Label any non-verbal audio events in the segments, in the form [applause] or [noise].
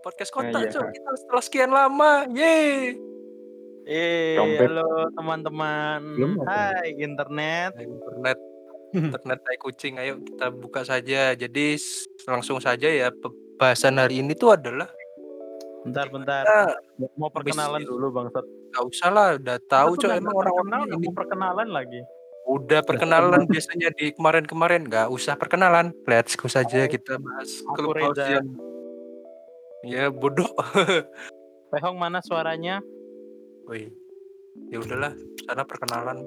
podcast Nah, kota, iya. Cuk, kita setelah sekian lama, yeay. Eh, halo teman-teman. Hai internet. Nah, internet internet tai kucing, ayo kita buka saja. Jadi langsung saja ya, pembahasan hari ini tuh adalah Bentar, bentar. kita Mau perkenalan dulu, Bangsat. Nggak usah lah, udah tahu, udah emang orang-orang ini. mau perkenalan lagi. Udah perkenalan biasanya di kemarin-kemarin, nggak usah perkenalan. Let's go saja Hai, kita bahas Reza. yang ya bodoh. [laughs] Pehong mana suaranya? Wih, ya udahlah, sana perkenalan.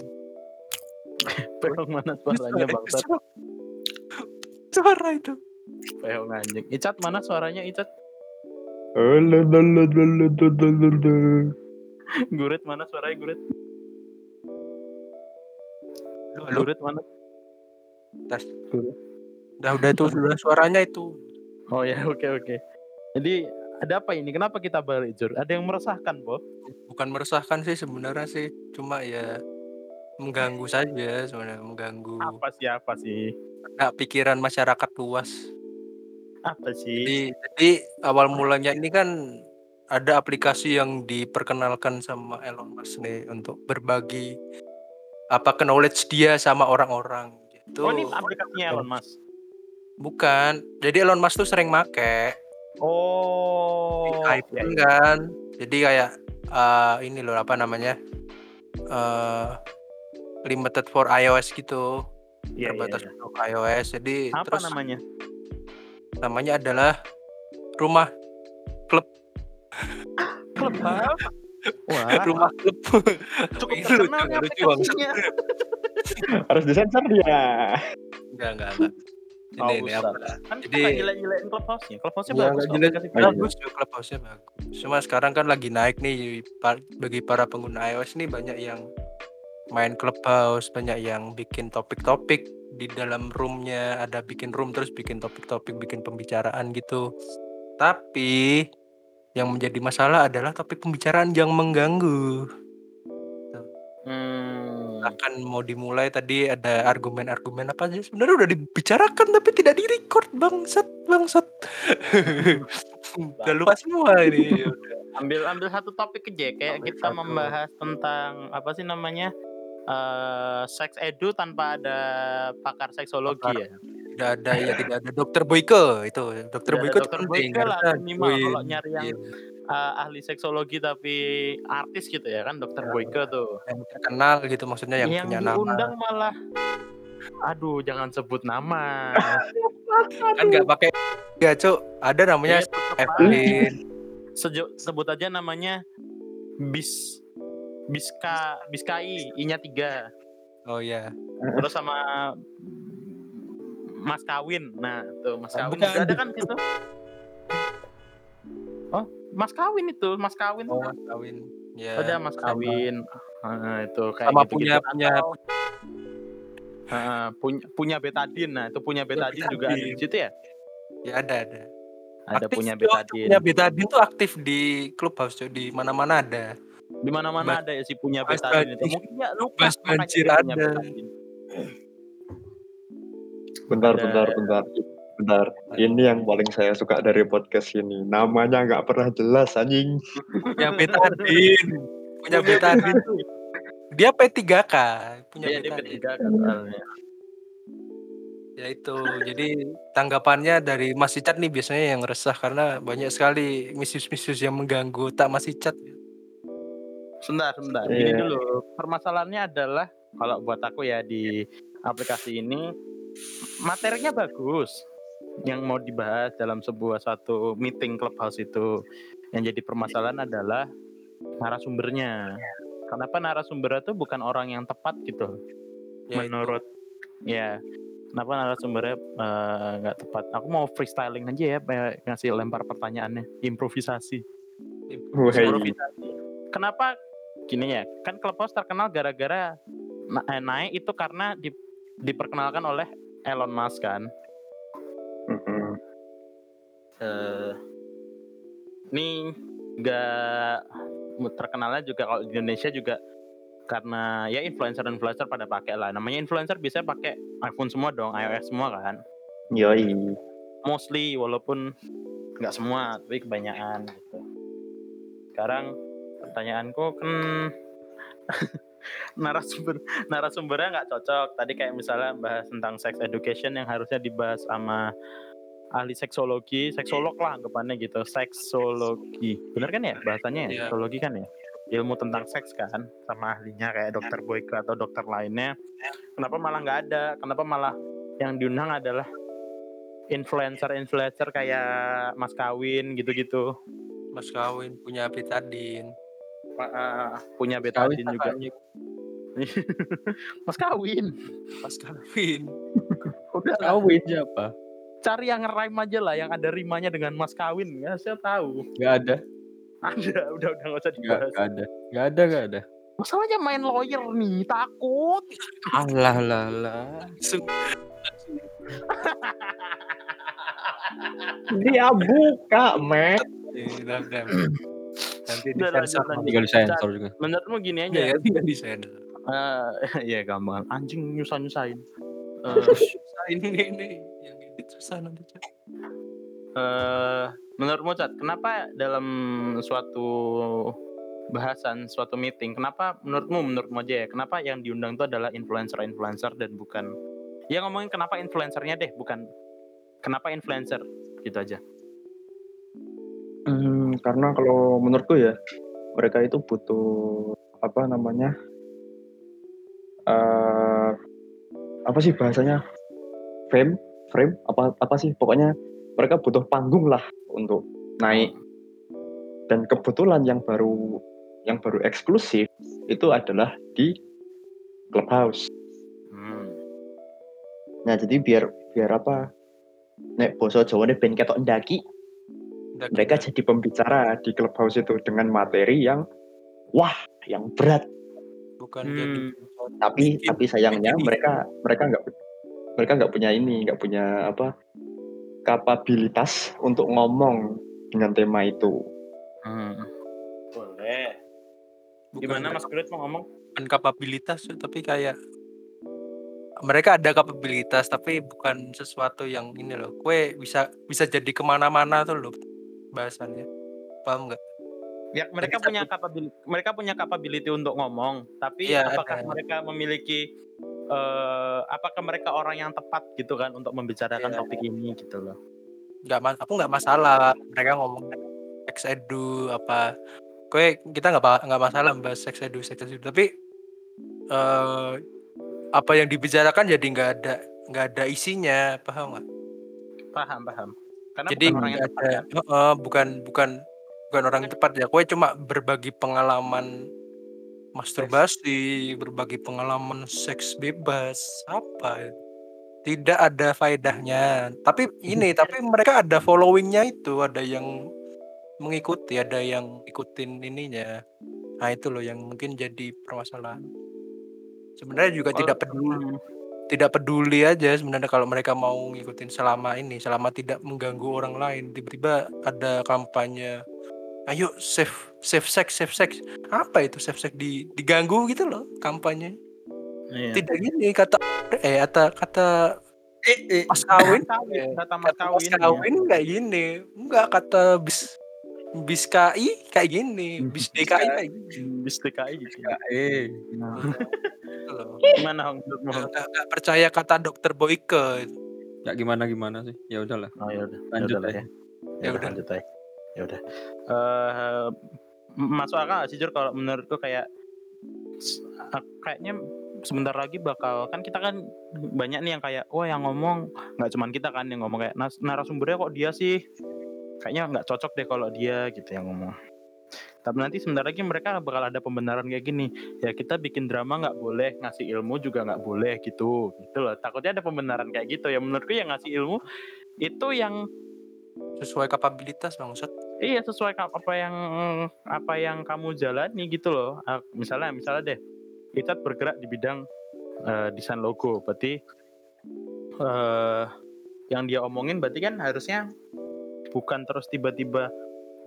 [laughs] Pehong mana suaranya, Bangsat? Suara itu. Pehong anjing. Icat mana suaranya, Icat? [laughs] Gurit mana suaranya, Gurit? Gurit mana? Gurit. Udah udah itu sudah suaranya itu. Oh ya, oke oke. Jadi ada apa ini? Kenapa kita balik, Jur? Ada yang meresahkan, Bo? Bukan meresahkan sih sebenarnya sih, cuma ya mengganggu saja sebenarnya, mengganggu Apa sih, apa sih? Nah, pikiran masyarakat luas. Apa sih? Jadi jadi awal mulanya ini kan ada aplikasi yang diperkenalkan sama Elon Musk nih untuk berbagi apa knowledge dia sama orang-orang gitu. Oh, ini aplikasinya Elon Musk. Bukan. Jadi Elon Musk tuh sering make Oh, ya, iPhone ya. kan. Jadi kayak eh, ini loh apa namanya? eh limited for iOS gitu. Iya, iya, terbatas iya. untuk iOS. Jadi Apa terus namanya? namanya adalah rumah klub. Klub apa? [laughs] Wah, rumah klub. cukup lucu, terkenal lucu banget. aplikasinya. Harus disensor dia. Enggak, enggak, enggak. Ini, Oh, ini apa? Kan kita Jadi- gila-gilain Clubhouse-nya. Clubhouse-nya Ya, bagus Oh, iya. bagus juga Clubhouse-nya bagus. Cuma sekarang kan lagi naik nih bagi para pengguna iOS nih banyak yang main Clubhouse, banyak yang bikin topik-topik di dalam roomnya, ada bikin room terus bikin topik-topik, bikin pembicaraan gitu. Tapi yang menjadi masalah adalah topik pembicaraan yang mengganggu. Hmm. Akan mau dimulai tadi ada argumen-argumen apa sih sebenarnya udah dibicarakan tapi tidak direcord bangsat bangsat. [laughs] udah lupa semua ini. [laughs] Ambil ambil satu topik aja kayak Ambil kita satu. membahas tentang apa sih namanya eh seks edu tanpa ada pakar seksologi Pakar. ya. Tidak ada ya tidak ada dokter Boyke itu. Dokter Boyke dokter Boyke lah, minimal kalau nyari yang Iya. Eh, ahli seksologi tapi artis gitu ya kan dokter Ya. Boyke tuh. yang terkenal gitu maksudnya yang, Yang punya nama. diundang malah aduh jangan sebut nama. [laughs] Kan nggak pakai ya cuk ada namanya Ya. Evelyn. Sejo, sebut aja namanya bis Biska Biskai I-nya tiga Oh ya. terus sama Mas Kawin nah tuh Mas Kawin bukan. ada kan situ oh [laughs] Mas Kawin itu Mas Kawin Oh tuh Mas Kawin. Ya. ada Mas sama- Kawin nah, itu kayak Sama gitu, punya punya punya punya betadin nah itu punya betadin juga ada di betadin. situ ya ya ada ada. ada Aktif punya betadin Punya betadin tuh aktif di clubhouse Cuk. di mana-mana ada. di mana-mana Bas- ada ya si punya betadin itu mungkin ya lupa banjir ada. betadin. Bentar, Ada- bentar, bentar. Bentar. Ini yang paling saya suka dari podcast ini. Namanya nggak pernah jelas, anjing. Punya betadin. Punya betadin. Dia P3K, punya Iya, dia betadin. P3 kan soalnya. Ya itu. Jadi tanggapannya dari Mas Icat nih biasanya yang resah karena banyak sekali misius-misius yang mengganggu tak Mas Icat. Sebentar, sebentar. Gini Iya. dulu. Permasalahannya adalah kalau buat aku ya di aplikasi ini materinya bagus. Yang mau dibahas dalam sebuah suatu meeting clubhouse itu yang jadi permasalahan adalah narasumbernya. Kenapa narasumbernya tuh bukan orang yang tepat gitu? Ya, menurut ya kenapa narasumbernya eh, nggak tepat? Aku mau freestyling aja ya, kayak ngasih lempar pertanyaannya, improvisasi. Improvisasi. Kenapa gini ya? Kan Clubhouse terkenal gara-gara na- eh, naik itu karena di- diperkenalkan oleh Elon Musk kan. Eh, ini nggak terkenalnya juga kalau di Indonesia juga karena ya influencer influencer pada pakai lah. Namanya influencer biasanya pakai iPhone semua dong, iOS semua kan. Yoi. Mostly walaupun nggak semua tapi kebanyakan gitu sekarang pertanyaanku kan [laughs] narasumber narasumbernya nggak cocok tadi kayak misalnya bahas tentang sex education yang harusnya dibahas sama ahli seksologi seksolog lah anggapannya gitu seksologi bener kan ya bahasanya ya Iya. seksologi kan ya ilmu tentang seks kan sama ahlinya kayak dokter Boyke atau dokter lainnya kenapa malah nggak ada kenapa malah yang diundang adalah influencer-influencer kayak Mas Kawin gitu-gitu Mas kawin punya betadin. Ah, punya betadin juga. [laughs] Mas Kawin Mas kawin. [laughs] udah Kawin siapa? Cari yang nge-rhyme aja lah yang ada rimanya dengan Mas Kawin ya saya tahu Gak ada. ada udah udah nggak usah Gak, dibahas gak ada. Gak ada, gak ada. masalahnya main lawyer nih takut Alah, lah, lah. Dia buka. Eh, dam. Nanti disensor. lanjut. Tinggal disensor juga. menurutmu gini aja Iya, tinggal disensor. Eh, ya gampang anjing nyusah [laughs] nyusahin Susah ini ini yang susah nanti. Cak. eh menurutmu Cat, kenapa dalam suatu bahasan suatu meeting, kenapa menurutmu menurutmu aja ya, kenapa yang diundang itu adalah influencer-influencer dan bukan ya ngomongin kenapa influencernya deh, bukan kenapa influencer gitu aja. Hmm, karena kalau menurutku ya mereka itu butuh apa namanya eh apa sih bahasanya frame frame apa apa sih pokoknya mereka butuh panggung lah untuk naik. Dan kebetulan yang baru yang baru eksklusif itu adalah di clubhouse. Hmm. nah jadi biar biar apa nek boso Jawa ini ben ketok ndaki mereka jadi pembicara di clubhouse itu dengan materi yang wah yang berat. Bukan Hmm. jadi tapi tapi sayangnya mereka mereka nggak mereka nggak punya ini nggak punya apa kapabilitas untuk ngomong dengan tema itu Hmm. Boleh. bukan Gimana Mas Kulit mau ngomong? bukan kapabilitas tapi kayak mereka ada kapabilitas tapi bukan sesuatu yang ini loh kue bisa bisa jadi ke mana-mana tuh loh bahasannya paham nggak Ya mereka Jadi punya capability, mereka punya capability untuk ngomong, tapi Iya, apakah ada. mereka memiliki eh apakah mereka orang yang tepat gitu kan untuk membicarakan Iya. topik ini gitu loh. nggak mas aku nggak masalah mereka ngomong sex edu apa kue kita nggak nggak masalah bahas sex edu sex edu tapi eh apa yang dibicarakan jadi nggak ada nggak ada isinya paham nggak Paham, paham. Karena jadi bukan orang yang tepat ada ya. Heeh, bukan bukan bukan orang yang tepat ya kue cuma berbagi pengalaman masturbasi berbagi pengalaman seks bebas apa ya? tidak ada faedahnya. Tapi ini tapi mereka ada followingnya itu ada yang mengikuti ada yang ikutin ininya. Nah itu loh yang mungkin jadi permasalahan. Sebenarnya juga Kalau- tidak peduli Hmm. tidak peduli aja sebenarnya kalau mereka mau ngikutin selama ini selama tidak mengganggu orang lain. Tiba-tiba ada kampanye ayo save save sex save sex apa itu save sex di diganggu gitu loh kampanye Iya. tidak gini kata eh kata kata mas kawin Kawin, eh, kata Mas kata mas Kawin. ya. kawin kayak gini enggak kata bis bis KI kayak gini bis DKI kayak gini Bis DKI gitu. Eh, gitu loh. Gimana Hong nggak nggak percaya kata dokter Boyke gak gimana gimana sih? Ya udahlah. Oh ya udah, Lanjut lah aja. ya. Ya Ya udah udah. lanjut aja. Ya udah. Eh masuk akal sih Jur kalau menurutku kayak kayaknya sebentar lagi bakal kan kita kan banyak nih yang kayak wah yang ngomong nggak cuman kita kan yang ngomong kayak "Nas- narasumbernya kok dia sih? Kayaknya nggak cocok deh kalau dia gitu yang ngomong. Tapi nanti sebentar lagi mereka bakal ada pembenaran kayak gini. Ya kita bikin drama nggak boleh ngasih ilmu juga nggak boleh gitu. Gitu loh. Takutnya ada pembenaran kayak gitu. Ya menurutku yang ngasih ilmu itu yang sesuai kapabilitas bangsat Iya sesuai apa yang apa yang kamu jalani gitu loh. Ah, Misalnya misalnya deh kita bergerak di bidang eh, desain logo, berarti eh yang dia omongin berarti kan harusnya bukan terus tiba-tiba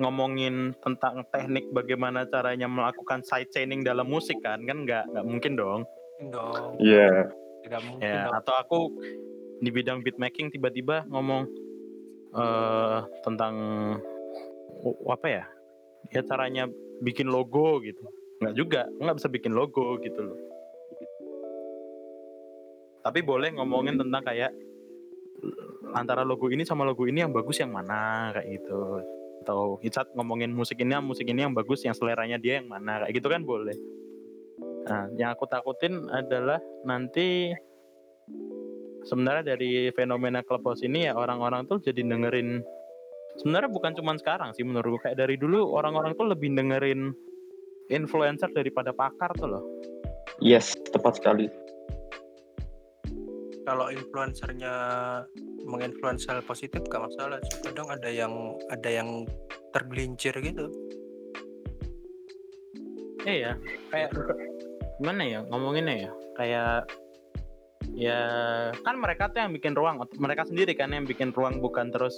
ngomongin tentang teknik bagaimana caranya melakukan side chaining dalam musik kan kan nggak nggak mungkin dong dong Iya tidak mungkin dong. atau aku di bidang beatmaking tiba-tiba ngomong eh tentang apa ya? Ya caranya bikin logo gitu. Nggak juga, nggak bisa bikin logo gitu loh. Tapi boleh ngomongin tentang kayak antara logo ini sama logo ini yang bagus yang mana kayak gitu. Atau Icat ngomongin musik ini musik ini yang bagus yang seleranya dia yang mana kayak gitu kan boleh. Nah, yang aku takutin adalah nanti sebenarnya dari fenomena clubhouse ini ya orang-orang tuh jadi dengerin sebenarnya bukan cuma sekarang sih menurutku kayak dari dulu orang-orang tuh lebih dengerin influencer daripada pakar tuh loh. Yes, tepat sekali. kalau influencernya menginfluence hal positif gak masalah kadang ada yang ada yang tergelincir gitu Iya, kayak gimana ya ngomonginnya ya? Kayak ya kan mereka tuh yang bikin ruang, mereka sendiri kan yang bikin ruang bukan terus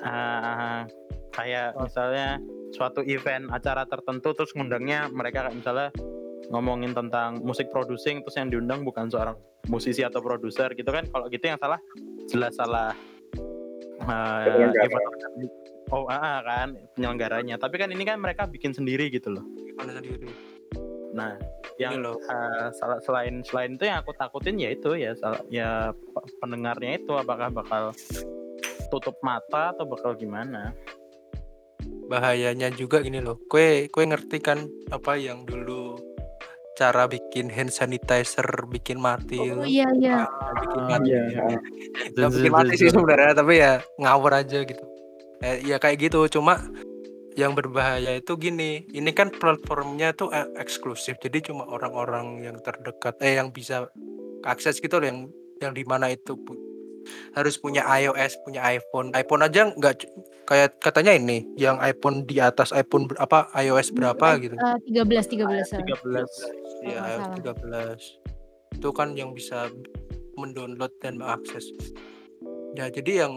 ah, kayak misalnya suatu event acara tertentu terus ngundangnya mereka kayak misalnya ngomongin tentang musik producing terus yang diundang bukan seorang musisi atau produser gitu kan. Kalau gitu yang salah jelas salah. Eh, Penyelenggara. event- oh ah, ah, kan penyelenggaranya. Tapi kan ini kan mereka bikin sendiri gitu loh. Sendiri. Nah yang loh. eh, salah- selain selain itu yang aku takutin ya itu ya sal- ya pe- pendengarnya itu apakah bakal tutup mata atau bakal gimana? Bahayanya juga gini loh. Kue kue ngerti kan apa yang dulu cara bikin hand sanitizer bikin mati Oh iya iya. Ah, bikin mati Iya. Nggak bikin mati sih sebenarnya tapi ya ngawur aja gitu. Eh, ya kayak gitu cuma yang berbahaya itu gini ini kan platformnya tuh eh, eksklusif jadi cuma orang-orang yang terdekat eh yang bisa akses gitu loh yang yang di mana itu harus punya iOS punya iPhone iPhone aja nggak kayak katanya ini yang iPhone di atas iPhone ber- apa iOS berapa gitu Eh, 13 13. eh. 13 ya iOS salah. 13 itu kan yang bisa mendownload dan mengakses ya jadi yang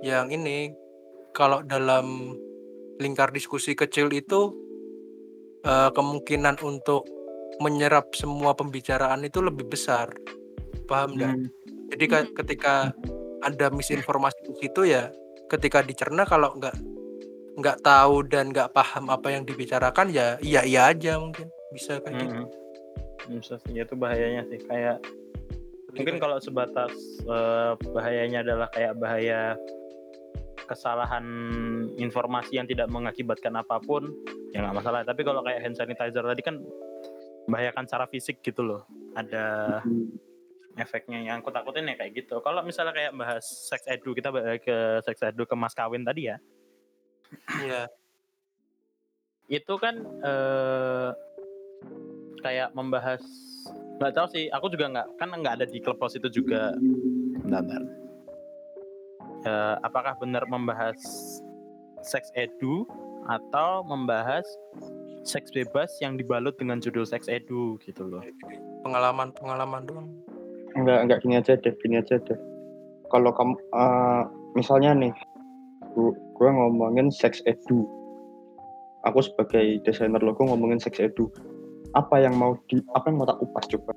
yang ini kalau dalam lingkar diskusi kecil itu eh, kemungkinan untuk menyerap semua pembicaraan itu lebih besar paham nggak Hmm. Jadi ka- Mhm. ketika ada misinformasi di situ ya ketika dicerna kalau nggak nggak tahu dan nggak paham apa yang dibicarakan ya iya iya aja mungkin. Bisa kayak gitu. Mm-mm. Bisa sih, itu bahayanya sih. Kayak mungkin kalau sebatas eh, bahayanya adalah kayak bahaya kesalahan informasi yang tidak mengakibatkan apa pun ya nggak masalah. Tapi kalau kayak hand sanitizer tadi kan membahayakan secara fisik gitu loh. Ada efeknya yang aku takutin ya kayak gitu. Kalau misalnya kayak bahas sex edu kita ke sex edu ke mas kawin tadi ya. Iya. itu kan eh kayak membahas nggak tahu sih aku juga nggak kan nggak ada di clubhouse itu juga. Bentar, bentar. Eh, apakah benar membahas seks edu atau membahas seks bebas yang dibalut dengan judul seks edu gitu loh? Pengalaman pengalaman doang Enggak, enggak gini aja deh, gini aja deh. Kalau kamu, eh, misalnya nih, gua ngomongin sex edu. Aku sebagai desainer logo ngomongin sex edu. Apa yang mau di, apa yang mau tak upas coba?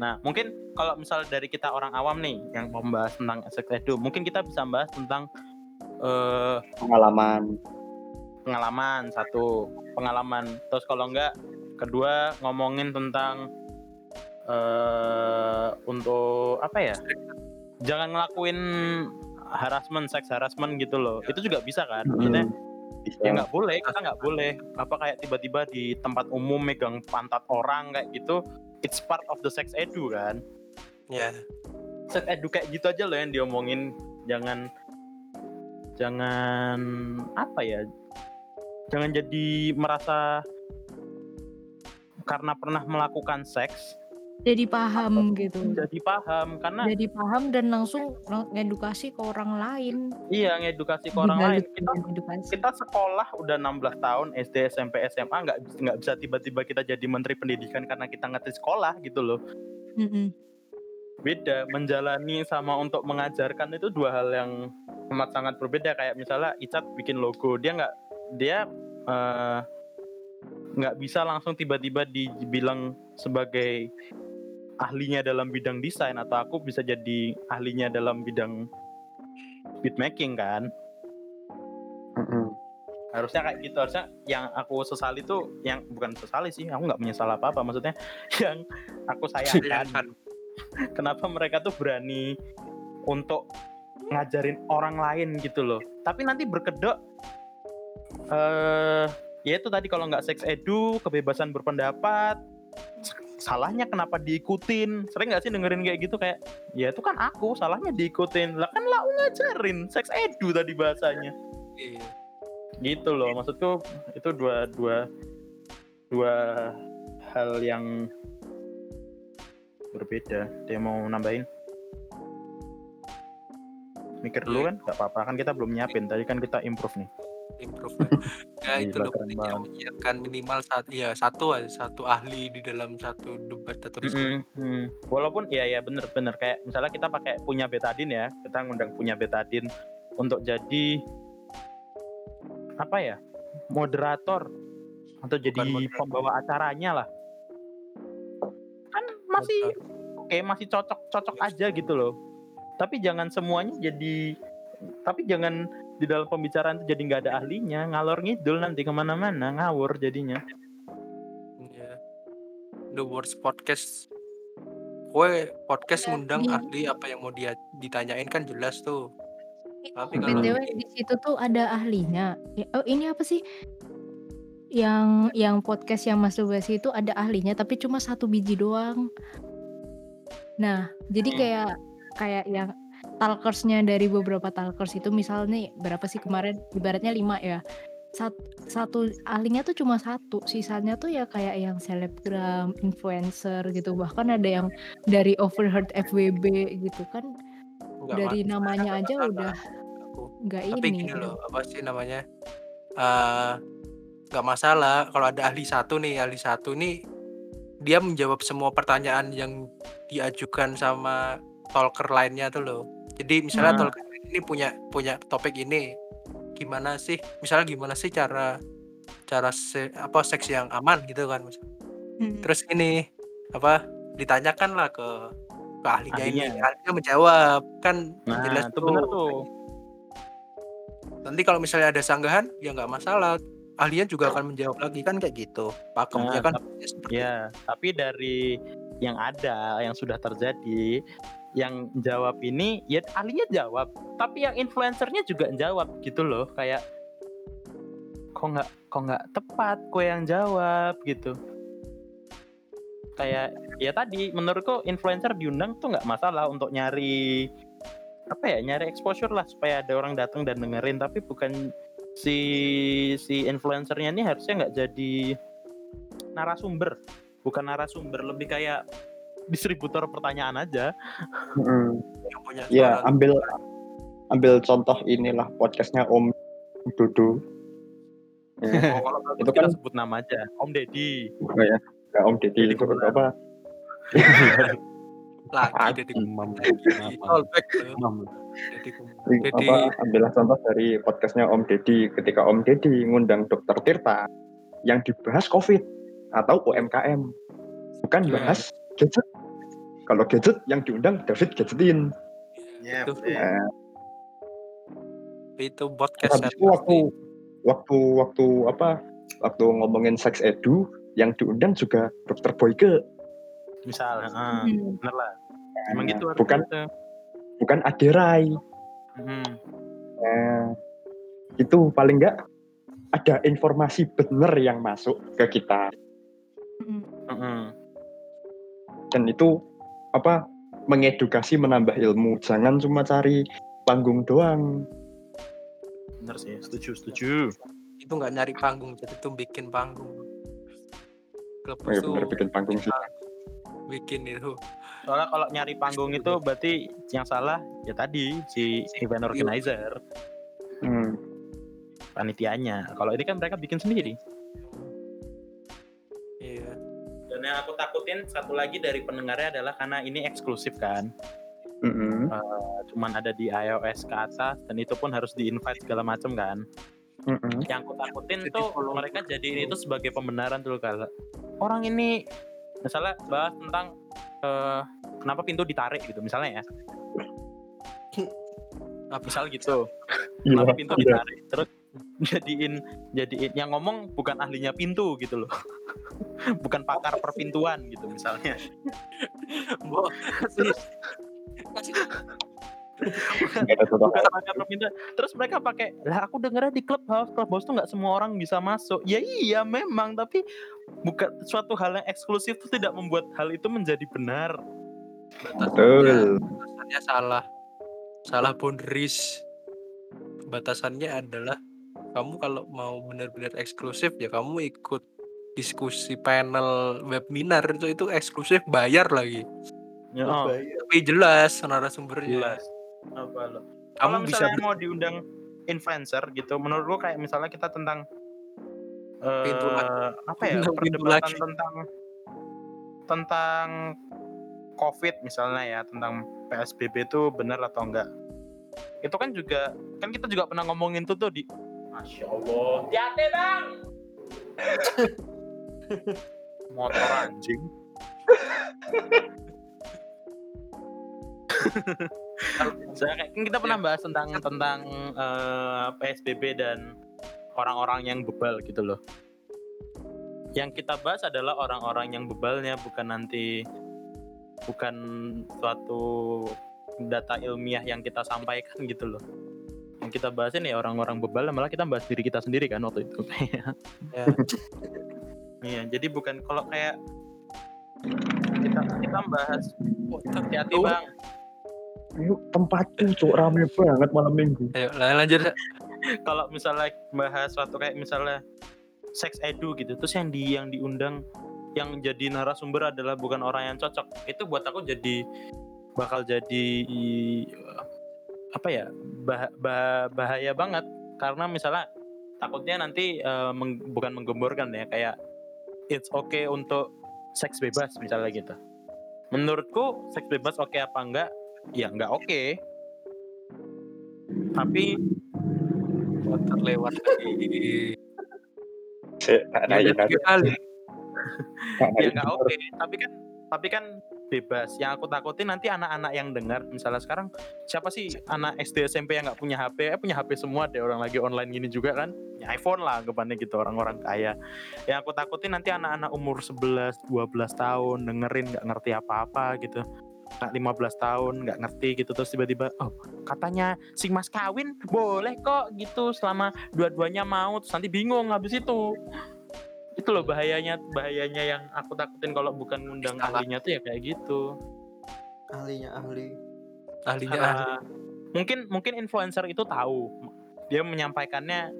nah mungkin kalau misal dari kita orang awam nih yang membahas tentang seks edu mungkin kita bisa bahas tentang eh Pengalaman. pengalaman satu pengalaman terus kalau enggak kedua ngomongin tentang eh untuk apa ya? Jangan ngelakuin harassment seks harassment gitu loh. Itu juga bisa kan? Maksudnya Bisa. ya nggak boleh kita nggak boleh. Apa kayak tiba-tiba di tempat umum megang pantat orang kayak gitu it's part of the sex edu kan? Ya sex edu kayak gitu aja loh yang diomongin. Jangan jangan apa ya? Jangan jadi merasa karena pernah melakukan seks Jadi paham gitu. jadi paham karena Jadi paham dan langsung ng- ngedukasi ke orang lain. iya ngedukasi ke orang lain kita edukasi. kita sekolah udah 16 tahun SD SMP SMA nggak nggak bisa tiba-tiba kita jadi menteri pendidikan karena kita ngerti sekolah gitu loh Mm-mm. beda menjalani sama untuk mengajarkan itu dua hal yang amat sangat berbeda kayak misalnya Icat bikin logo dia nggak dia eh, nggak bisa langsung tiba-tiba dibilang sebagai ahlinya dalam bidang desain atau aku bisa jadi ahlinya dalam bidang beatmaking kan? Mm-mm. harusnya kayak gitu harusnya yang aku sesali tuh yang bukan sesali sih aku nggak menyesal apa apa maksudnya [laughs] yang aku sayangkan. [laughs] Kenapa mereka tuh berani untuk ngajarin orang lain gitu loh. Tapi nanti berkedok eh ya itu tadi kalau nggak seks edu kebebasan berpendapat salahnya kenapa diikutin? Sering nggak sih dengerin kayak gitu? Kayak ya itu kan aku salahnya diikutin. Lah kan lau ngajarin seks edu tadi bahasanya. Iya. gitu loh maksudku itu dua dua dua hal yang berbeda. Dia mau nambahin? Mikir dulu kan nggak apa-apa kan kita belum nyiapin. Tadi kan kita improve nih improve lah. [laughs] ya itu Gila, loh keren pentingnya banget. menyiapkan minimal satu ya satu aja satu ahli di dalam satu debat atau diskusi Mm-mm, mm. walaupun ya ya bener-bener kayak misalnya kita pakai punya betadin ya kita ngundang punya betadin untuk jadi apa ya moderator atau jadi moderator. pembawa acaranya lah kan masih oke masih cocok-cocok aja gitu loh tapi jangan semuanya jadi tapi jangan di dalam pembicaraan itu jadi nggak ada ahlinya ngalor ngidul nanti ke mana-mana ngawur jadinya Iya. The Words Podcast. Kue podcast Ya, ngundang ahli apa yang mau dia ditanyain kan jelas tuh. Tapi Hmm. kalau BTW di situ tuh ada ahlinya. Ya, Oh, ini apa sih? Yang yang podcast yang masturbasi itu ada ahlinya tapi cuma satu biji doang. Nah, jadi Hmm. kayak kayak yang talkersnya dari beberapa talkers itu misalnya berapa sih kemarin ibaratnya lima ya. Sat- satu ahlinya tuh cuma satu, sisanya tuh ya kayak yang selebgram, influencer gitu. Bahkan ada yang dari overheard FWB gitu kan nggak dari ma- namanya aja masalah udah nggak Tapi ini gini gitu. loh, apa sih namanya? eh nggak masalah kalau ada ahli satu nih, ahli satu nih dia menjawab semua pertanyaan yang diajukan sama talker lainnya tuh loh. Jadi misalnya Hmm. ini punya punya topik ini, gimana sih? Misalnya gimana sih cara cara se- apa seks yang aman gitu kan? Hmm. Terus ini apa ditanyakan lah ke ke ahlinya ini, Ahlinya. menjawab kan nah jelas itu bener tuh. Nanti kalau misalnya ada sanggahan ya nggak masalah. Ahlinya juga akan menjawab lagi kan kayak gitu. Pakemnya Nah, kan ya seperti Ya, tapi dari yang ada, yang sudah terjadi, yang jawab ini, ya ahlinya jawab. Tapi yang influencernya juga jawab gitu loh, kayak kok nggak kok nggak tepat, kok yang jawab gitu. Kayak ya tadi, menurutku influencer diundang tuh nggak masalah untuk nyari apa ya, nyari exposure lah supaya ada orang datang dan dengerin. Tapi bukan si si influencernya ini harusnya nggak jadi narasumber bukan narasumber lebih kayak distributor pertanyaan aja. Mm-mm. yang punya Ya suara. ambil ambil contoh inilah podcastnya Om Dudu. Ya, oh, kalau Itu kita kan- sebut nama aja Om Deddy. Oh ya, nggak Om Deddy itu apa? [laughs] lagi jadi Imam callback Jadi jadi ambillah contoh dari podcastnya Om Deddy. Ketika Om Deddy ngundang Dokter Tirta yang dibahas COVID atau UMKM bukan Iya. bahas gadget kalau gadget yang diundang David Gadgetin. Iya, itu, Nah, itu podcast habis itu waktu waktu waktu apa waktu ngomongin seks edu yang diundang juga Dokter Boyke. Misal. Hmm. bener lah. Emang Nah, gitu bukan harusnya. bukan Aderai Mhm. Nah, itu paling enggak ada informasi benar yang masuk ke kita. Hmm. Dan itu apa mengedukasi menambah ilmu. Jangan cuma cari panggung doang. Bener sih setuju setuju. Itu nggak nyari panggung jadi tuh bikin panggung. Klub oh, ya bener bikin panggung sih. bikin itu. Soalnya kalau nyari panggung itu berarti yang salah ya tadi si event organizer. Hmm, panitianya. Kalau ini kan mereka bikin sendiri yang aku takutin satu lagi dari pendengarnya adalah karena ini eksklusif kan. Mm-mm, cuman ada di iOS ke atas dan itu pun harus di invite segala macam kan. Mm-mm. yang aku takutin Jadi tuh kalau- mereka jadi itu sebagai pembenaran dulu kalau orang ini misalnya bahas tentang eh, kenapa pintu ditarik gitu misalnya ya. [laughs] Apa? misal gitu. Iya, tapi pintu iya. ditarik? Terus jadiin jadiin yang ngomong bukan ahlinya pintu gitu loh [laughs] bukan pakar perpintuan gitu misalnya. Terus [laughs] bukan pakar perpintuan. Terus mereka pakai lah aku dengernya di clubhouse. Clubhouse tuh nggak semua orang bisa masuk. Ya iya memang. Tapi bukan suatu hal yang eksklusif itu tidak membuat hal itu menjadi benar. Betul. batasannya salah. Salah boundaries. Batasannya adalah kamu kalau mau benar-benar eksklusif ya kamu ikut diskusi panel webinar itu itu eksklusif bayar lagi. ya, oh, Tapi jelas narasumbernya. jelas apa lo Kamu kalau bisa mau diundang influencer gitu menurut gua kayak misalnya kita tentang eh Pintu lagi. apa ya pintu perdebatan lagi. tentang tentang covid misalnya ya tentang psbb itu benar atau enggak itu kan juga kan kita juga pernah ngomongin tuh tuh di masya allah hati bang [laughs] motor anjing Saya kan kita pernah bahas tentang tentang eh, PSBB dan orang-orang yang bebal gitu loh. Yang kita bahas adalah orang-orang yang bebalnya bukan nanti bukan suatu data ilmiah yang kita sampaikan gitu loh. Yang kita bahas ini ya orang-orang bebal malah kita bahas diri kita sendiri kan waktu itu. Ya. [laughs] Iya, jadi bukan kalau kayak kita kita bahas hati-hati Tuh. bang Ayo, tempatku cok rame banget malam minggu. Ayo lan- lanjut. [laughs] kalau misalnya bahas suatu kayak misalnya sex edu gitu terus yang di yang diundang yang jadi narasumber adalah bukan orang yang cocok itu buat aku jadi bakal jadi apa ya bah- bah- bahaya banget karena misalnya takutnya nanti eh, meng- bukan menggemborkan ya kayak it's okay untuk seks bebas misalnya gitu menurutku seks bebas oke apa enggak ya enggak oke tapi Motor lewat lagi. [laughs] Sik, tak Ya, kali. tak [laughs] ya naikin. nggak oke tapi kan tapi kan bebas. Yang aku takutin nanti anak-anak yang dengar. Misalnya sekarang siapa sih anak SD SMP yang nggak punya HP eh punya HP semua deh orang lagi online gini juga kan. Ya iPhone lah anggapannya gitu orang-orang kaya. Yang aku takutin nanti anak-anak umur 11 12 tahun dengerin nggak ngerti apa-apa gitu. Nggak 15 tahun nggak ngerti gitu. Terus tiba-tiba oh katanya si mas kawin boleh kok gitu. Selama dua-duanya mau terus nanti bingung habis itu itu loh bahayanya bahayanya yang aku takutin kalau bukan ngundang Salah. ahlinya tuh ya kayak gitu Ahlinya ahli. Ahlinya ahli. Karena mungkin mungkin influencer itu tahu dia menyampaikannya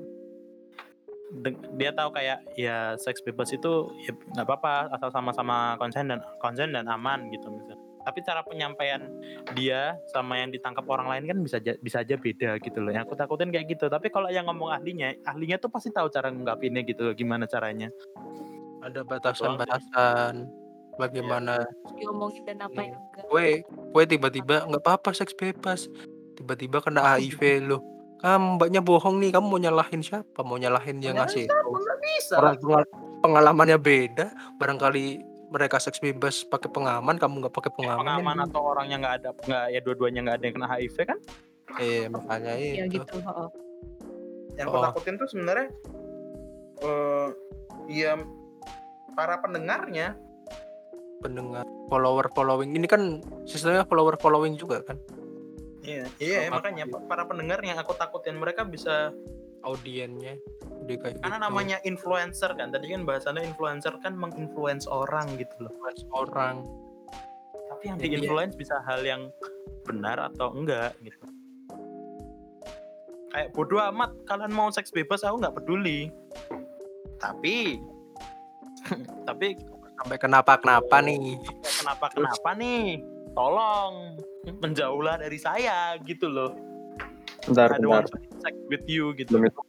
dia tahu kayak ya seks bebas itu ya nggak apa-apa asal sama-sama konsen dan konsen dan aman gitu misalnya tapi cara penyampaian dia sama yang ditangkap orang lain kan bisa ja- bisa aja beda gitu loh. Yang aku takutin kayak gitu. Tapi kalau yang ngomong ahlinya ahlinya tuh pasti tahu cara ngunggapinnya gitu loh gimana caranya. Ada batasan-batasan. Bagaimana Terus diomongin dan apa yang enggak. kue kue tiba-tiba nggak apa-apa seks bebas. Tiba-tiba kena HIV lo kamu mbaknya bohong nih kamu mau nyalahin siapa? Mau nyalahin yang ngasih orang pengal- pengalamannya beda. Barangkali mereka seks bebas pakai pengaman kamu nggak pakai pengaman, pengaman kan? atau orang yang nggak ada nggak ya dua-duanya nggak ada yang kena HIV kan eh makanya Ya itu gitu. heeh. yang Oh. aku takutin tuh sebenarnya eh ya para pendengarnya pendengar follower following ini kan sistemnya follower following juga kan iya iya Sama makanya pa- para pendengar yang aku takutin mereka bisa audiennya udah kayak karena gitu. namanya influencer kan tadi kan bahasannya influencer kan menginfluence orang gitu loh Influence orang tapi yang Iya. diinfluence bisa hal yang benar atau enggak gitu kayak bodoh amat kalian mau seks bebas aku nggak peduli tapi [laughs] tapi sampai kenapa kenapa nih kenapa kenapa nih tolong menjauhlah dari saya gitu loh Bentar, bentar. Sex with you gitu Belum itu.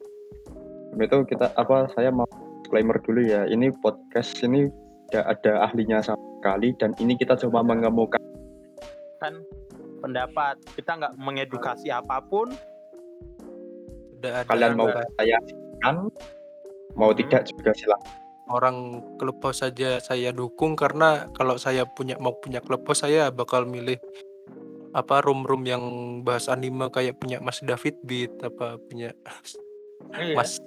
Belum itu kita apa saya mau disclaimer dulu ya. Ini podcast ini tidak ada ahlinya sama sekali dan ini kita cuma mengemukakan kan pendapat kita nggak mengedukasi apa pun udah ada kalian mau ada saya kan mau Hmm. tidak juga silakan. orang clubhouse saja saya dukung karena kalau saya punya mau punya clubhouse saya bakal milih apa room-room yang bahas anime kayak punya Mas David Beat apa punya Iya, Mas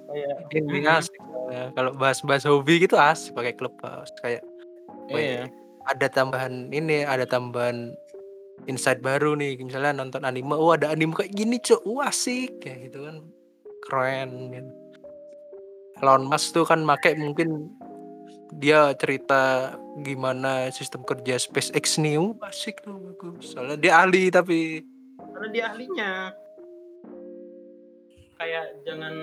kayak ini mhm. asik. Nah, kalau bahas-bahas hobi gitu asik pakai Clubhouse kayak Iya. ada tambahan ini, ada tambahan insight baru nih. Misalnya nonton anime, "Oh, ada anime kayak gini, Cuk. Wah, asik." Kayak gitu kan. Keren gitu. Elon Musk tuh kan make mungkin dia cerita gimana sistem kerja SpaceX nih. Uh, asik tuh bagus. Soalnya dia ahli tapi Karena dia ahlinya. Kayak jangan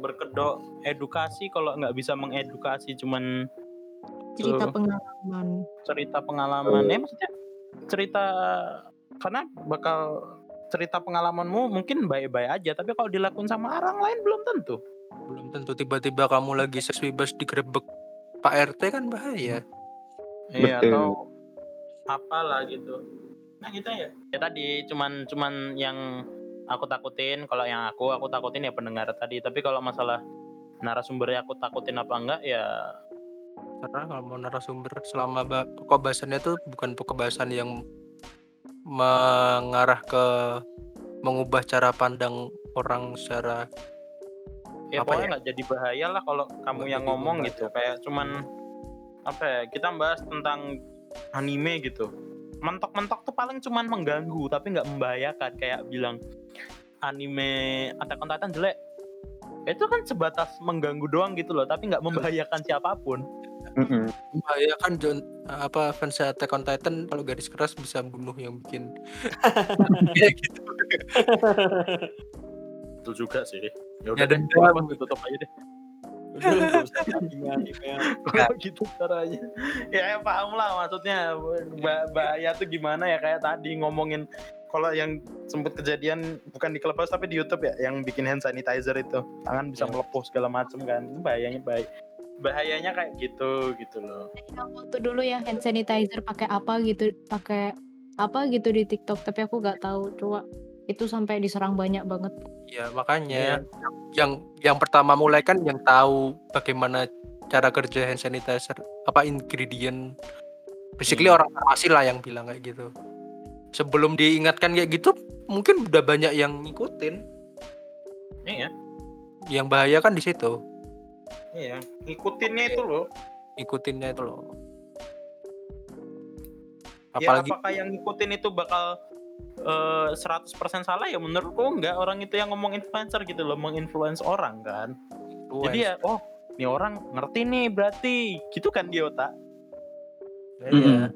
berkedok edukasi kalau nggak bisa mengedukasi cuman Cerita Tuh. pengalaman. cerita pengalaman. Eh maksudnya cerita karena bakal cerita pengalamanmu mungkin baik-baik aja tapi kalau dilakukan sama orang lain belum tentu. belum tentu tiba-tiba kamu lagi seks bebas digerebek Pak RT kan bahaya. Iya Betul. atau apalah gitu. Nah kita ya. Ya tadi cuman cuman yang aku takutin kalau yang aku aku takutin ya pendengar tadi. Tapi kalau masalah narasumbernya aku takutin apa enggak ya Karena kalau mau narasumber selama pokok bahasannya tuh bukan pokok bahasan yang mengarah ke mengubah cara pandang orang secara ya Apa pokoknya ya? nggak jadi bahaya lah kalau kamu yang ngomong gitu. Kayak cuman apa ya kita bahas tentang anime gitu. Mentok-mentok tuh paling cuman mengganggu tapi nggak membahayakan. Kayak bilang anime Attack on Titan jelek. Itu kan sebatas mengganggu doang gitu loh tapi nggak membahayakan siapa pun. Mm-mm. membahayakan John apa fans Attack on Titan kalau garis keras bisa bunuh yang bikin [laughs] kayak gitu. [laughs] itu juga sih ya udah dia- apa tutup aja deh. Kalau gitu caranya? Ya, ya paham lah maksudnya. Bah- bahaya tuh gimana ya? Kayak tadi ngomongin kalau yang sempet kejadian bukan di clubhouse tapi di YouTube ya yang bikin hand sanitizer itu. Tangan bisa Ya. melepuh segala macem kan. Itu bahayanya baik bahayanya kayak gitu gitu loh. Aku tuh dulu ya hand sanitizer pakai apa gitu, pakai apa gitu di TikTok, tapi aku nggak tahu. Coba itu sampai diserang banyak banget. ya Iya. makanya yang yang pertama mulai kan yang tahu bagaimana cara kerja hand sanitizer apa ingredient. Basically Hmm. orang farmasi lah yang bilang kayak gitu. Sebelum diingatkan kayak gitu mungkin udah banyak yang ngikutin. Iya. Yang bahaya kan di situ. Iya ngikutinnya itu loh. Ikutinnya itu loh. Ya apalagi apakah yang ngikutin itu bakal eh, 100% salah ya menurutku enggak. Orang itu yang ngomong influencer gitu loh menginfluence orang kan. Jadi ya oh ini orang ngerti nih berarti. Gitu kan di otak. Iya.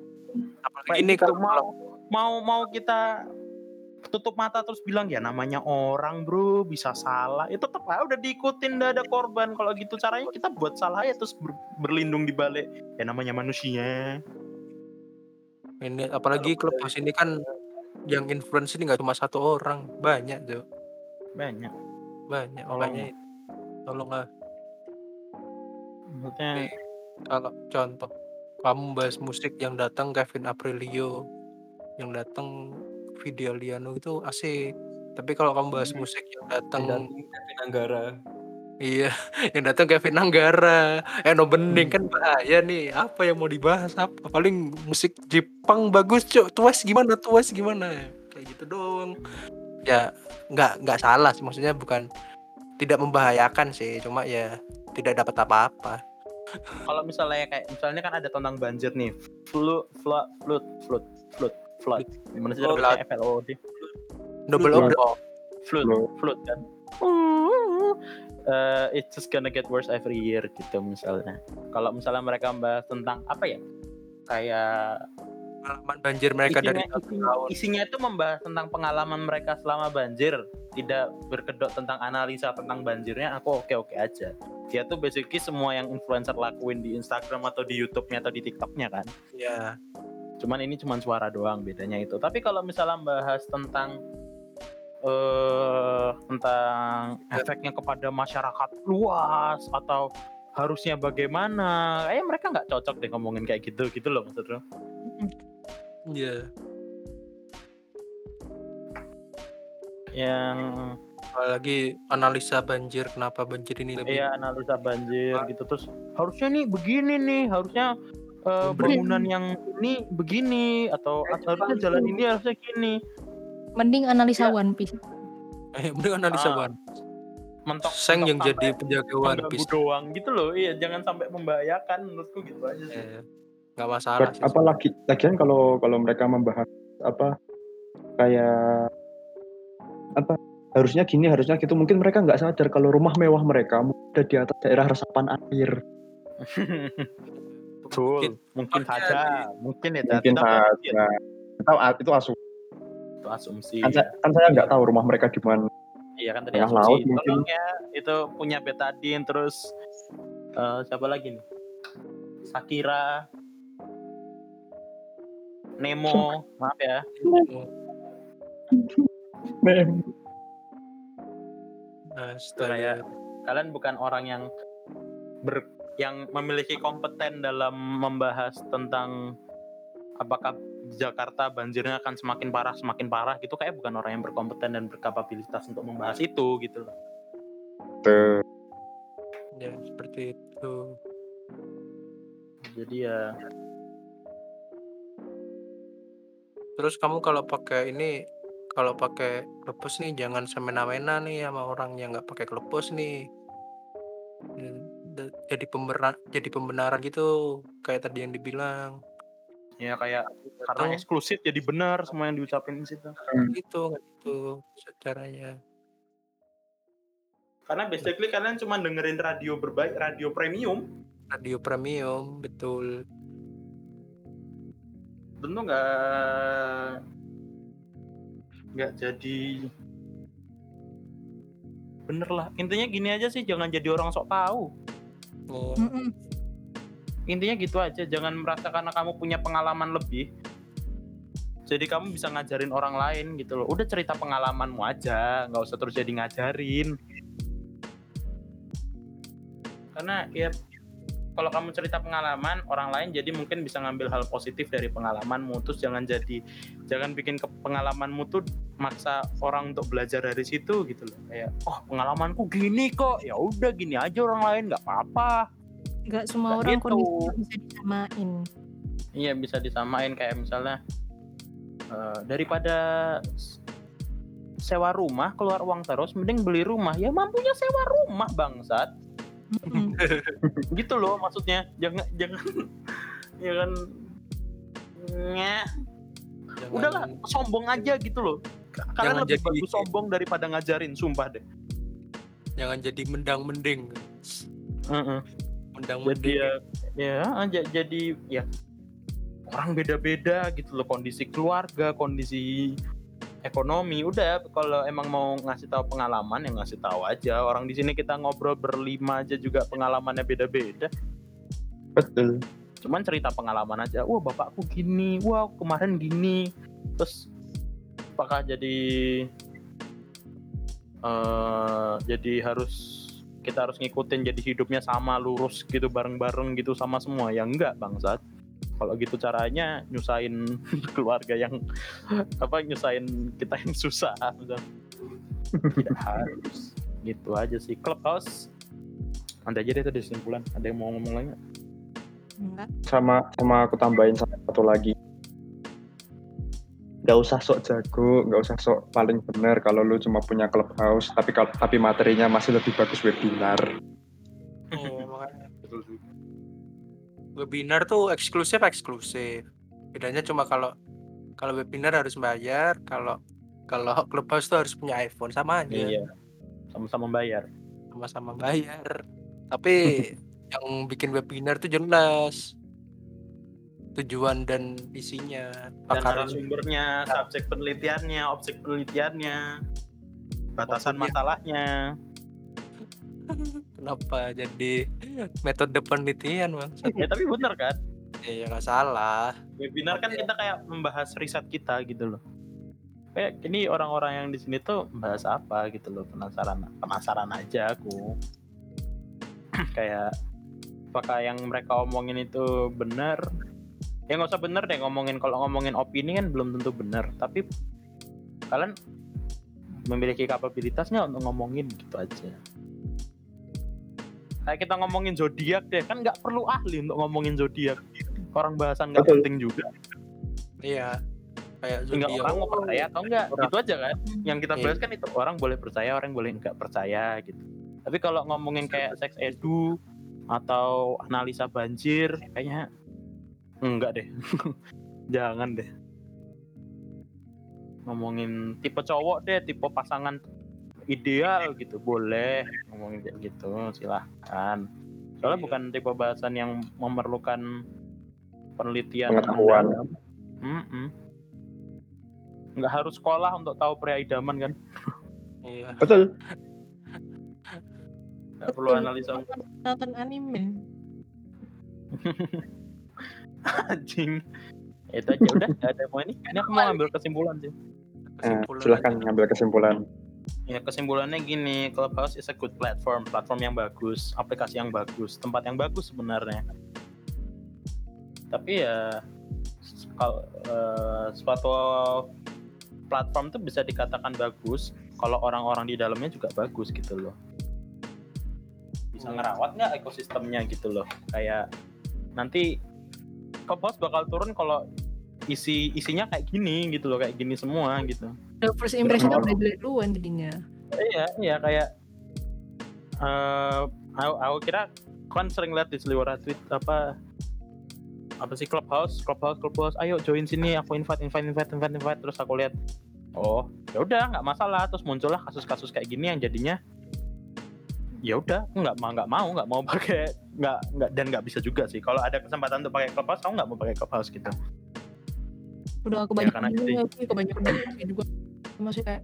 apalagi ini gitu, kalau mau mau mau kita tutup mata terus bilang ya namanya orang bro bisa salah. Itu tetap aja udah diikutin udah ada korban. Kalau gitu caranya kita buat salah ya terus ber- berlindung di balik. Ya namanya manusia. Ini apalagi clubhouse ini kan yang influence ini nggak cuma satu orang banyak tuh banyak. Banyak makanya tolonglah. Maksudnya kalau contoh kamu bahas musik yang datang Kevin Aprilio yang datang Video Liano itu asik. Tapi kalau kamu bahas Hmm. musik yang datang Kevin Anggara. Iya yang datang Kevin Anggara. Eno Bening Hmm. kan bahaya nih. Apa yang mau dibahas? Apa paling musik Jepang bagus cok tuas gimana? Tuas gimana? Kayak gitu doang. Ya nggak nggak salah sih. Maksudnya bukan tidak membahayakan sih. Cuma ya tidak dapat apa-apa. Kalau misalnya kayak misalnya kan ada tentang banjir nih. Flu flood flood flood flood flood gimana sih Flood. cara F L O D. Double. O Flood. flood kan Eh, it's just gonna get worse every year gitu misalnya. Kalau misalnya mereka membahas tentang apa ya? Kayak pengalaman banjir mereka dari isinya, ke isinya, tahun. isinya itu membahas tentang pengalaman mereka selama banjir tidak berkedok tentang analisa tentang banjirnya aku oke oke aja. Dia tuh basically semua yang influencer lakuin di Instagram atau di YouTube-nya atau di TikTok-nya kan. Ya cuman ini cuman suara doang bedanya itu. Tapi kalau misalnya bahas tentang eh tentang efeknya kepada masyarakat luas atau harusnya bagaimana. Kayak mereka nggak cocok deh ngomongin kayak gitu gitu loh maksud lo Iya, yang apalagi analisa banjir kenapa banjir ini lebih Iya analisa banjir gitu. Terus harusnya nih begini nih harusnya eh, bangunan yang ini begini atau harusnya jalan ini harusnya gini Mending analisa Ya. One Piece. Eh, bener analisa Ah. One. mentok Seng yang mentok jadi sampai penjaga One Piece. doang gitu loh iya jangan sampai membahayakan menurutku gitu aja sih Eh, nggak masalah sih. apalagi lagian kalau kalau mereka membahas apa kayak apa harusnya gini harusnya gitu mungkin mereka nggak sadar kalau rumah mewah mereka ada di atas daerah resapan air [laughs] betul mungkin Makanya saja mungkin ya mungkin kita nggak lihat. saja itu, itu asum itu asumsi kan, saya, kan saya nggak tahu rumah mereka di mana. Iya kan tadi asumsi. laut mungkin. tolong ya itu punya betadine terus eh, siapa lagi nih? Sakira Nemo. Maaf ya. Astaga. kayak kalian bukan orang yang ber yang memiliki kompeten dalam membahas tentang apakah Jakarta banjirnya akan semakin parah semakin parah gitu kayak bukan orang yang berkompeten dan berkapabilitas untuk membahas itu gitu loh. Tuh. Ya, seperti itu. Jadi ya Terus kamu kalau pakai ini, kalau pakai klepos nih jangan semena-mena nih sama orang yang nggak pakai klepos nih. Hmm, Jadi pembenaran, jadi pembenaran gitu, kayak tadi yang dibilang. Ya kayak karena Betul. eksklusif jadi benar semua yang diucapin di situ. Gitu, nggak gitu caranya. Karena basically kalian cuma dengerin radio berbaik, radio premium, Radio premium, betul. tentu nggak nggak jadi bener lah intinya gini aja sih jangan jadi orang sok tahu Oh, Mm-mm. Intinya gitu aja jangan merasa karena kamu punya pengalaman lebih jadi kamu bisa ngajarin orang lain gitu loh. Udah cerita pengalamanmu aja nggak usah terus jadi ngajarin. Karena ya kalau kamu cerita pengalaman orang lain jadi mungkin bisa ngambil hal positif dari pengalamanmu. Terus jangan jadi jangan bikin ke pengalamanmu tuh maksa orang untuk belajar dari situ gitu loh. Kayak oh pengalamanku gini kok. Ya udah gini aja orang lain nggak apa-apa Nggak semua orang gitu. kondisinya bisa disamain. Iya bisa disamain kayak misalnya eh, daripada sewa rumah keluar uang terus mending beli rumah ya mampunya sewa rumah bangsat Mm-mm. [laughs] gitu loh maksudnya jangan jangan [laughs] jangan Nyeh. jangan- udahlah sombong aja gitu loh K- kalian Jangan lebih jadi- bagus sombong daripada ngajarin sumpah deh Jangan jadi mendang-mending. Heeh. jadi ya ya j- jadi ya orang beda-beda gitu loh kondisi keluarga kondisi ekonomi udah kalau emang mau ngasih tahu pengalaman ya ngasih tahu aja. Orang di sini kita ngobrol berlima aja juga pengalamannya beda-beda. Betul. Cuman cerita pengalaman aja wah bapakku gini wah kemarin gini. Terus apakah jadi eh jadi harus kita harus ngikutin jadi hidupnya sama lurus gitu bareng-bareng gitu sama semua. Ya enggak bangsat. Kalau gitu caranya nyusahin [laughs] keluarga yang apa nyusahin kita yang susah tidak harus. Gitu aja sih. Clubhouse. Nanti aja deh itu kesimpulan. Ada yang mau ngomong lagi nggak? Enggak. sama sama aku tambahin satu lagi nggak usah sok jago nggak usah sok paling benar kalau lu cuma punya clubhouse tapi kalau tapi materinya masih lebih bagus webinar Oh, makanya. Webinar tuh eksklusif eksklusif. Bedanya cuma kalau kalau webinar harus bayar, kalau kalau clubhouse tuh harus punya iPhone sama aja, Iya. Sama-sama bayar. sama-sama bayar. Tapi [laughs] yang bikin webinar tuh jelas tujuan dan isinya. Dan narasumbernya, subjek penelitiannya, objek penelitiannya, batasan Maksudnya- masalahnya. [laughs] kenapa jadi metode penelitian bang? [laughs] ya tapi bener kan? Ya nggak salah. Webinar kan kita kayak membahas riset kita gitu loh. Kayak ini orang-orang yang di sini tuh bahas apa gitu loh penasaran penasaran aja aku. [clears throat] kayak apakah yang mereka omongin itu benar? Ya nggak usah bener deh ngomongin kalau ngomongin opini kan belum tentu benar. Tapi kalian memiliki kapabilitasnya untuk ngomongin gitu aja. Kayak kita ngomongin zodiak deh kan nggak perlu ahli untuk ngomongin zodiak. orang bahasan nggak penting juga Iya. Kayak zodiak. orang mau percaya atau enggak Orang. gitu aja kan yang kita Iya. bahas kan itu orang boleh percaya orang boleh nggak percaya gitu tapi kalau ngomongin kayak seks edu atau analisa banjir kayaknya enggak deh [laughs] jangan deh ngomongin tipe cowok deh tipe pasangan ideal gitu boleh ngomongin kayak gitu silahkan soalnya Iya. bukan tipe bahasan yang memerlukan penelitian Pengetahuan. mendalam. Mm-mm. nggak harus sekolah untuk tahu pria idaman kan [laughs] Iya. Betul. nggak perlu analisa Nonton anime. [laughs] [laughs] anjing itu aja udah nggak ada mau ini ini aku mau ambil kesimpulan sih Nah, Kesimpulan silahkan aja. ngambil kesimpulan. ya kesimpulannya gini Clubhouse is a good platform platform yang bagus aplikasi yang bagus tempat yang bagus sebenarnya tapi ya kalau eh, suatu platform itu bisa dikatakan bagus kalau orang-orang di dalamnya juga bagus gitu loh bisa Hmm. ngerawat nggak ekosistemnya gitu loh kayak nanti Clubhouse bakal turun kalau isi isinya kayak gini gitu loh kayak gini semua gitu. The first impression udah jelek duluan jadinya. iya iya kayak eh aku, aku kira kan sering lihat di seliweran tweet apa apa sih clubhouse clubhouse clubhouse ayo join sini aku invite invite invite invite invite. Terus aku lihat oh ya udah nggak masalah. Terus muncullah kasus-kasus kayak gini yang jadinya ya udah aku nggak mau nggak mau nggak mau pakai nggak nggak dan nggak bisa juga sih kalau ada kesempatan untuk pakai clubhouse kamu nggak mau pakai clubhouse gitu Udah aku Ya, banyak karena itu juga, aku kebanyakan juga. Masih kayak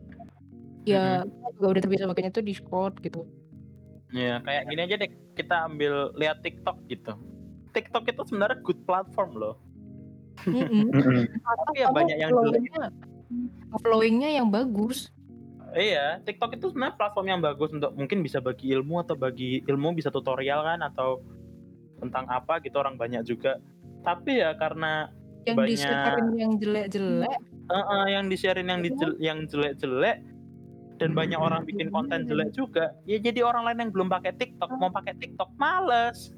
ya kita juga udah terbiasa makanya tuh Discord gitu. Ya, kayak gini aja deh, kita ambil lihat TikTok gitu. TikTok itu sebenarnya good platform loh. Mm-mm. Mm-mm. Tapi ya banyak yang jelek. flowingnya flowingnya yang bagus. Iya, TikTok itu sebenarnya platform yang bagus untuk mungkin bisa bagi ilmu atau bagi ilmu bisa tutorial kan atau tentang apa gitu orang banyak juga. Tapi ya karena Yang Banyak. di-sharein yang jelek-jelek. eh, eh, yang di-sharein yang dijel- yang jelek-jelek dan banyak orang bikin konten jelek juga, ya jadi orang lain yang belum pakai TikTok mau pakai TikTok males.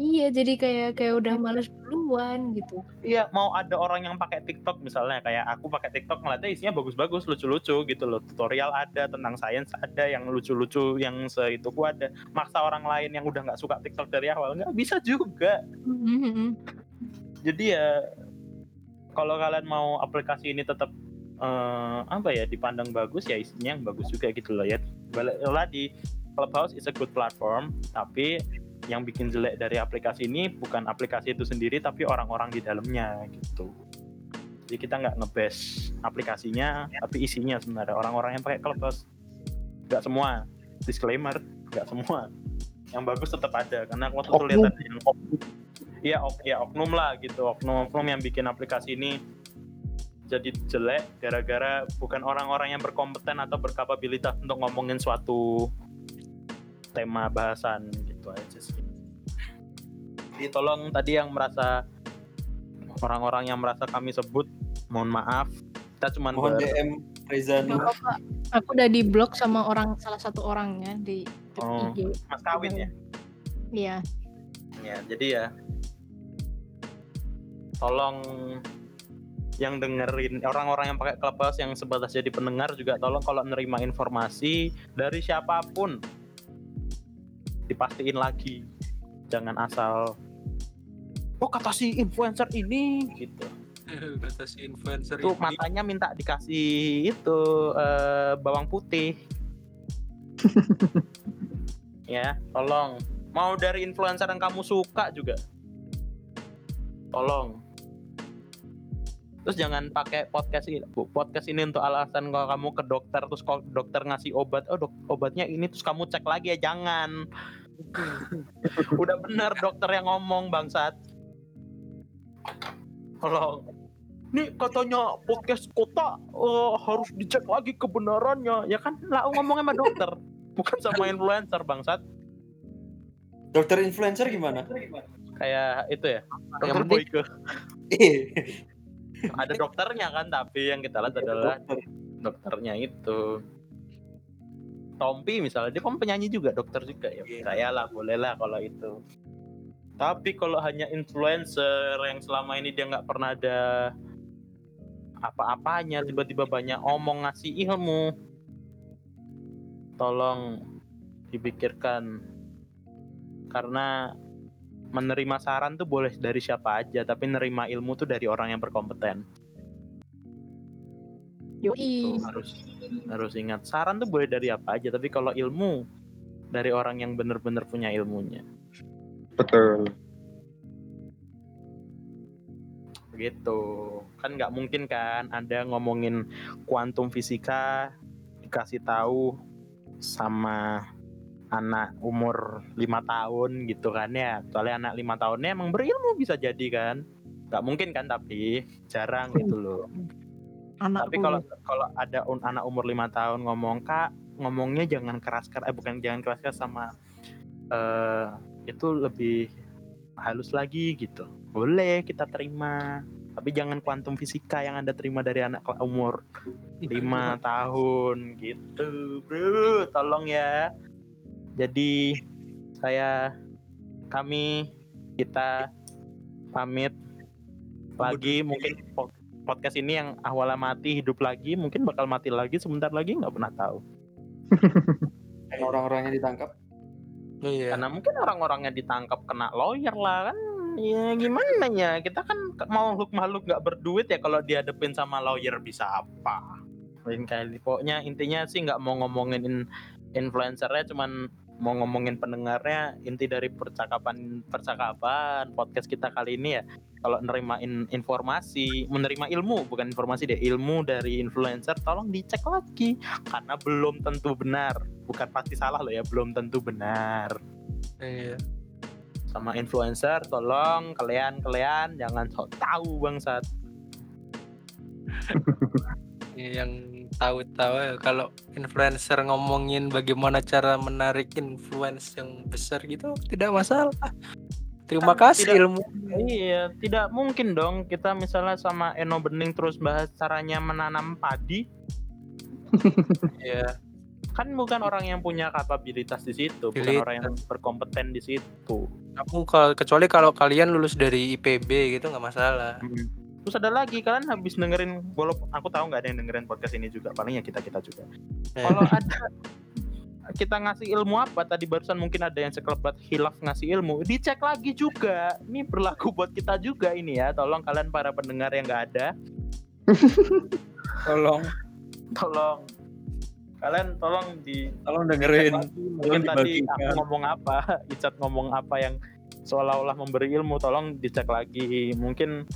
Iya, jadi kayak kayak udah males duluan gitu. Iya, mau ada orang yang pakai TikTok misalnya kayak aku pakai TikTok ngeliatnya isinya bagus-bagus, lucu-lucu gitu loh. Tutorial ada tentang sains ada yang lucu-lucu yang seitu ku ada. Maksa orang lain yang udah nggak suka TikTok dari awal nggak bisa juga. Mhm. Jadi ya kalau kalian mau aplikasi ini tetap eh, apa ya dipandang bagus ya isinya yang bagus juga gitu loh ya. Balik lagi Clubhouse is a good platform, tapi yang bikin jelek dari aplikasi ini bukan aplikasi itu sendiri tapi orang-orang di dalamnya gitu. Jadi kita nggak ngebes aplikasinya, tapi isinya sebenarnya orang-orang yang pakai Clubhouse. Nggak semua, disclaimer, nggak semua. Yang bagus tetap ada karena waktu itu Oknum. lihat ada yang Iya, ok, ya oknum lah gitu, oknum-oknum yang bikin aplikasi ini jadi jelek gara-gara bukan orang-orang yang berkompeten atau berkapabilitas untuk ngomongin suatu tema bahasan gitu aja sih. Jadi tolong tadi yang merasa orang-orang yang merasa kami sebut mohon maaf kita cuma Mohon DM Reza. Aku udah di blok sama orang salah satu orangnya di Oh. IG. mas kawin ya. Iya. Ya, jadi ya tolong yang dengerin orang-orang yang pakai Clubhouse yang sebatas jadi pendengar juga tolong kalau nerima informasi dari siapa pun dipastiin lagi. Jangan asal oh kata si influencer ini gitu. [laughs] Kata si influencer Tuh ini. matanya minta dikasih itu eh, bawang putih. [laughs] ya, tolong. Mau dari influencer yang kamu suka juga. Tolong. Terus jangan pakai podcast ini, Bu. podcast ini untuk alasan kalau kamu ke dokter terus kalau dokter ngasih obat, oh dok, obatnya ini terus kamu cek lagi ya jangan. Udah bener dokter yang ngomong bangsat. Tolong. Nih katanya podcast kota eh, harus dicek lagi kebenarannya. Ya kan lah ngomongnya sama dokter, bukan sama influencer bangsat. Dokter influencer gimana? Kayak itu ya. Dokter Yang. Boyke. Eh, [laughs] Ada dokternya kan, tapi yang kita lihat adalah dokter. dokternya itu. Tompi misalnya, dia kan penyanyi juga, dokter juga ya. Iya. Saya lah, boleh lah kalau itu. Tapi kalau hanya influencer yang selama ini dia nggak pernah ada apa-apanya, tiba-tiba banyak omong ngasih ilmu, tolong dipikirkan karena menerima saran tuh boleh dari siapa aja, tapi nerima ilmu tuh dari orang yang berkompeten. Yoi. Harus harus ingat saran tuh boleh dari apa aja, tapi kalau ilmu dari orang yang benar-benar punya ilmunya. Betul. Begitu. Kan nggak mungkin kan Anda ngomongin kuantum fisika dikasih tahu sama anak umur lima tahun gitu kan ya. Soalnya anak lima tahunnya emang berilmu bisa jadi kan. Nggak mungkin kan tapi jarang gitu loh. Anakku. Tapi kalau kalau ada un- anak umur lima tahun ngomong kak ngomongnya jangan keras keras eh bukan jangan keras keras sama eh itu lebih halus lagi gitu. Boleh kita terima tapi jangan kuantum fisika yang anda terima dari anak umur lima tahun gitu bro. Tolong ya. Jadi saya kami kita pamit. Lagi mungkin podcast ini yang awalnya mati hidup lagi mungkin bakal mati lagi sebentar lagi nggak pernah tahu. [laughs] Orang-orangnya ditangkap. Iya. karena mungkin orang-orangnya ditangkap kena lawyer lah kan? Ya gimana ya? Kita kan ke- makhluk makhluk nggak berduit ya kalau dihadapin sama lawyer bisa apa? Lain kali. Pokoknya intinya sih nggak mau ngomongin in- influencernya cuman mau ngomongin pendengarnya inti dari percakapan percakapan podcast kita kali ini ya kalau nerimain informasi menerima ilmu bukan informasi deh ilmu dari influencer tolong dicek lagi karena belum tentu benar. Bukan pasti salah loh ya belum tentu benar. Iya. sama influencer tolong kalian kalian jangan sok tahu bangsat [laughs] Yang tahu-tahu ya kalau influencer ngomongin bagaimana cara menarik influence yang besar gitu tidak masalah. Terima Kan kasih tidak- ilmu. iya tidak mungkin dong kita misalnya sama Eno Bening terus bahas caranya menanam padi [laughs] Iya. kan bukan orang yang punya kapabilitas di situ bukan orang yang berkompeten di situ Kamu kalau kecuali kalau kalian lulus dari IPB gitu nggak masalah. Terus ada lagi kalian habis dengerin walaupun aku tahu nggak ada yang dengerin podcast ini juga paling ya kita kita juga. Eh, kalau ada kita ngasih ilmu apa? Tadi barusan mungkin ada yang sekelebat hilaf ngasih ilmu. Dicek lagi juga. Ini berlaku buat kita juga ini ya. Tolong kalian para pendengar yang nggak ada. [laughs] Tolong, tolong. Kalian tolong di tolong dengerin. mungkin Tolong tadi aku ngomong apa? [laughs] Icat ngomong apa yang seolah-olah memberi ilmu. Tolong dicek lagi. Mungkin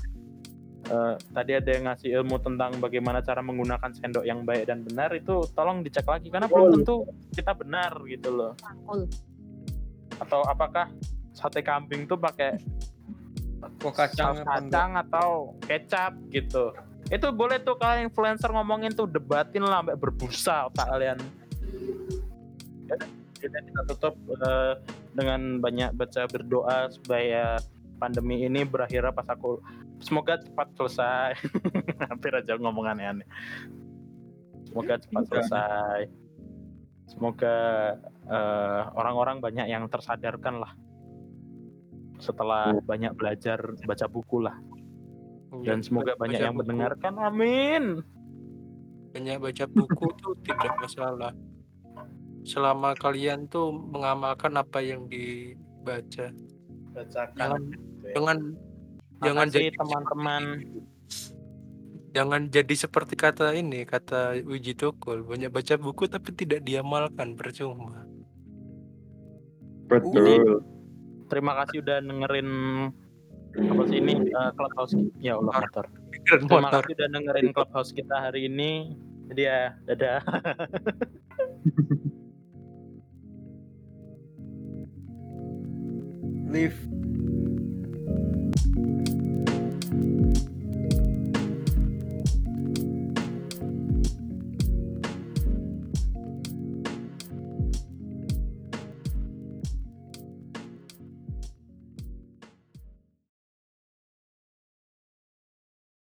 eh, tadi ada yang ngasih ilmu tentang bagaimana cara menggunakan sendok yang baik dan benar itu tolong dicek lagi karena belum tentu kita benar gitu loh. Atau apakah sate kambing tuh pakai Kok kacang kacang atau kecap gitu. Itu boleh tuh kalian influencer ngomongin tuh debatin lah sampai berbusa otak kalian. Ya, kita kita tutup eh, dengan banyak baca berdoa supaya pandemi ini berakhir pas aku semoga cepat selesai. [laughs] Hampir aja ngomong aneh-aneh. Semoga cepat selesai. Semoga eh, orang-orang banyak yang tersadarkan lah. Setelah banyak belajar baca buku lah. Dan semoga banyak Baca yang buku. mendengarkan. Amin. Banyak baca buku tuh tidak masalah. Selama kalian tuh mengamalkan apa yang dibaca. bacakan. Jangan gitu ya. Jangan Makasih, jadi teman-teman. Jangan jadi seperti kata ini kata Wiji Tukul banyak baca buku tapi tidak diamalkan percuma. Betul. terima kasih udah dengerin apa sih ini eh, clubhouse. Ya Allah motor. terima kasih udah dengerin clubhouse kita hari ini. Jadi ya dadah. Leave.